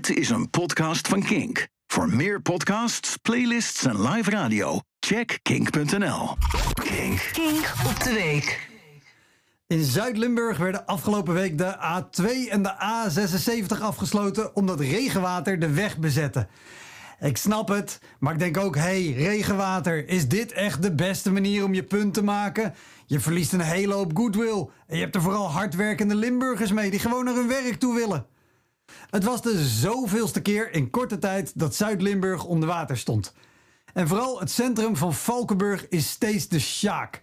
Dit is een podcast van Kink. Voor meer podcasts, playlists en live radio, check kink.nl. Kink. Kink op de week. In Zuid-Limburg werden afgelopen week de A2 en de A76 afgesloten omdat regenwater de weg bezette. Ik snap het, maar ik denk ook, hey, regenwater, is dit echt de beste manier om je punt te maken? Je verliest een hele hoop goodwill en je hebt er vooral hardwerkende Limburgers mee die gewoon naar hun werk toe willen. Het was de zoveelste keer in korte tijd dat Zuid-Limburg onder water stond. En vooral het centrum van Valkenburg is steeds de sjaak.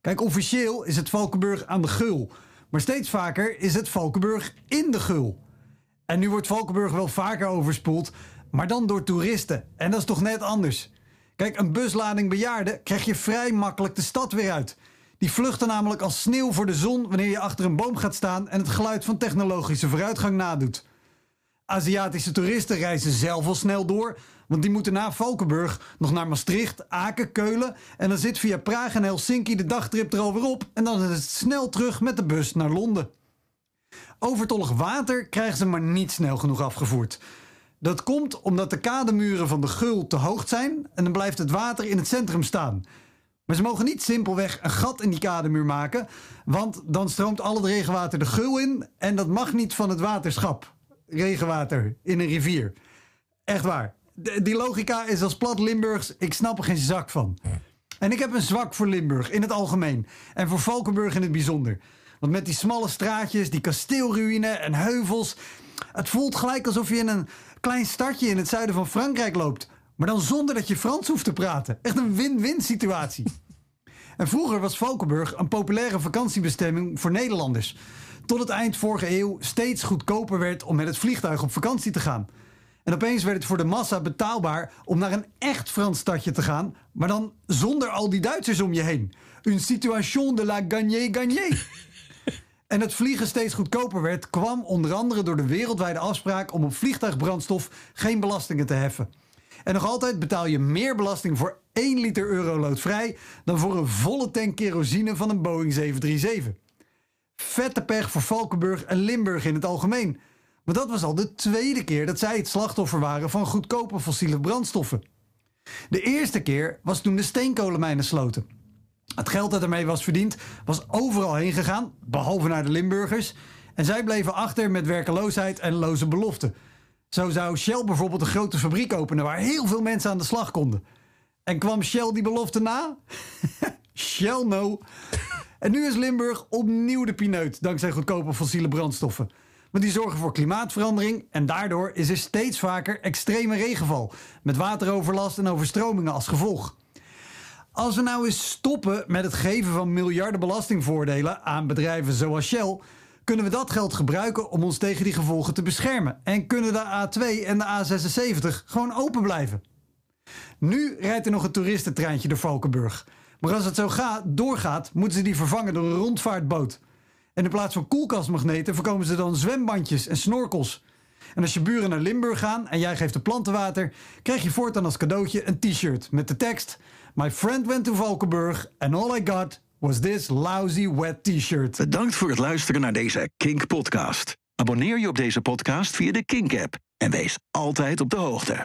Kijk, officieel is het Valkenburg aan de Gul. Maar steeds vaker is het Valkenburg in de Gul. En nu wordt Valkenburg wel vaker overspoeld, maar dan door toeristen. En dat is toch net anders. Kijk, een buslading bejaarden krijg je vrij makkelijk de stad weer uit. Die vluchten namelijk als sneeuw voor de zon wanneer je achter een boom gaat staan en het geluid van technologische vooruitgang nadoet. Aziatische toeristen reizen zelf al snel door, want die moeten na Valkenburg nog naar Maastricht, Aken, Keulen en dan zit via Praag en Helsinki de dagtrip er op en dan is het snel terug met de bus naar Londen. Overtollig water krijgen ze maar niet snel genoeg afgevoerd. Dat komt omdat de kademuren van de Gul te hoog zijn en dan blijft het water in het centrum staan. Maar ze mogen niet simpelweg een gat in die kademuur maken, want dan stroomt al het regenwater de Gul in en dat mag niet van het waterschap. Regenwater in een rivier. Echt waar. Die logica is als plat Limburgs, ik snap er geen zak van. En ik heb een zwak voor Limburg in het algemeen en voor Valkenburg in het bijzonder. Want met die smalle straatjes, die kasteelruïne en heuvels, het voelt gelijk alsof je in een klein stadje in het zuiden van Frankrijk loopt. Maar dan zonder dat je Frans hoeft te praten. Echt een win-win situatie. En vroeger was Valkenburg een populaire vakantiebestemming voor Nederlanders. Tot het eind vorige eeuw steeds goedkoper werd om met het vliegtuig op vakantie te gaan. En opeens werd het voor de massa betaalbaar om naar een echt Frans stadje te gaan, maar dan zonder al die Duitsers om je heen. Une situation de la gagné-gagné. En het vliegen steeds goedkoper werd, kwam onder andere door de wereldwijde afspraak om op vliegtuigbrandstof geen belastingen te heffen. En nog altijd betaal je meer belasting voor 1 liter euroloodvrij dan voor een volle tank kerosine van een Boeing 737. Vette pech voor Valkenburg en Limburg in het algemeen. Want dat was al de tweede keer dat zij het slachtoffer waren van goedkope fossiele brandstoffen. De eerste keer was toen de steenkolenmijnen sloten. Het geld dat ermee was verdiend was overal heen gegaan, behalve naar de Limburgers. En zij bleven achter met werkeloosheid en loze beloften. Zo zou Shell bijvoorbeeld een grote fabriek openen waar heel veel mensen aan de slag konden. En kwam Shell die belofte na? Shell no. En nu is Limburg opnieuw de pineut dankzij goedkope fossiele brandstoffen. Want die zorgen voor klimaatverandering en daardoor is er steeds vaker extreme regenval. Met wateroverlast en overstromingen als gevolg. Als we nou eens stoppen met het geven van miljarden belastingvoordelen aan bedrijven zoals Shell, kunnen we dat geld gebruiken om ons tegen die gevolgen te beschermen. En kunnen de A2 en de A76 gewoon open blijven. Nu rijdt er nog een toeristentreintje door Valkenburg. Maar als het zo gaat, doorgaat, moeten ze die vervangen door een rondvaartboot. En in plaats van koelkastmagneten voorkomen ze dan zwembandjes en snorkels. En als je buren naar Limburg gaan en jij geeft de planten water, krijg je voortaan als cadeautje een t-shirt met de tekst: My friend went to Valkenburg and all I got was this lousy wet t-shirt. Bedankt voor het luisteren naar deze Kink podcast. Abonneer je op deze podcast via de Kink app en wees altijd op de hoogte.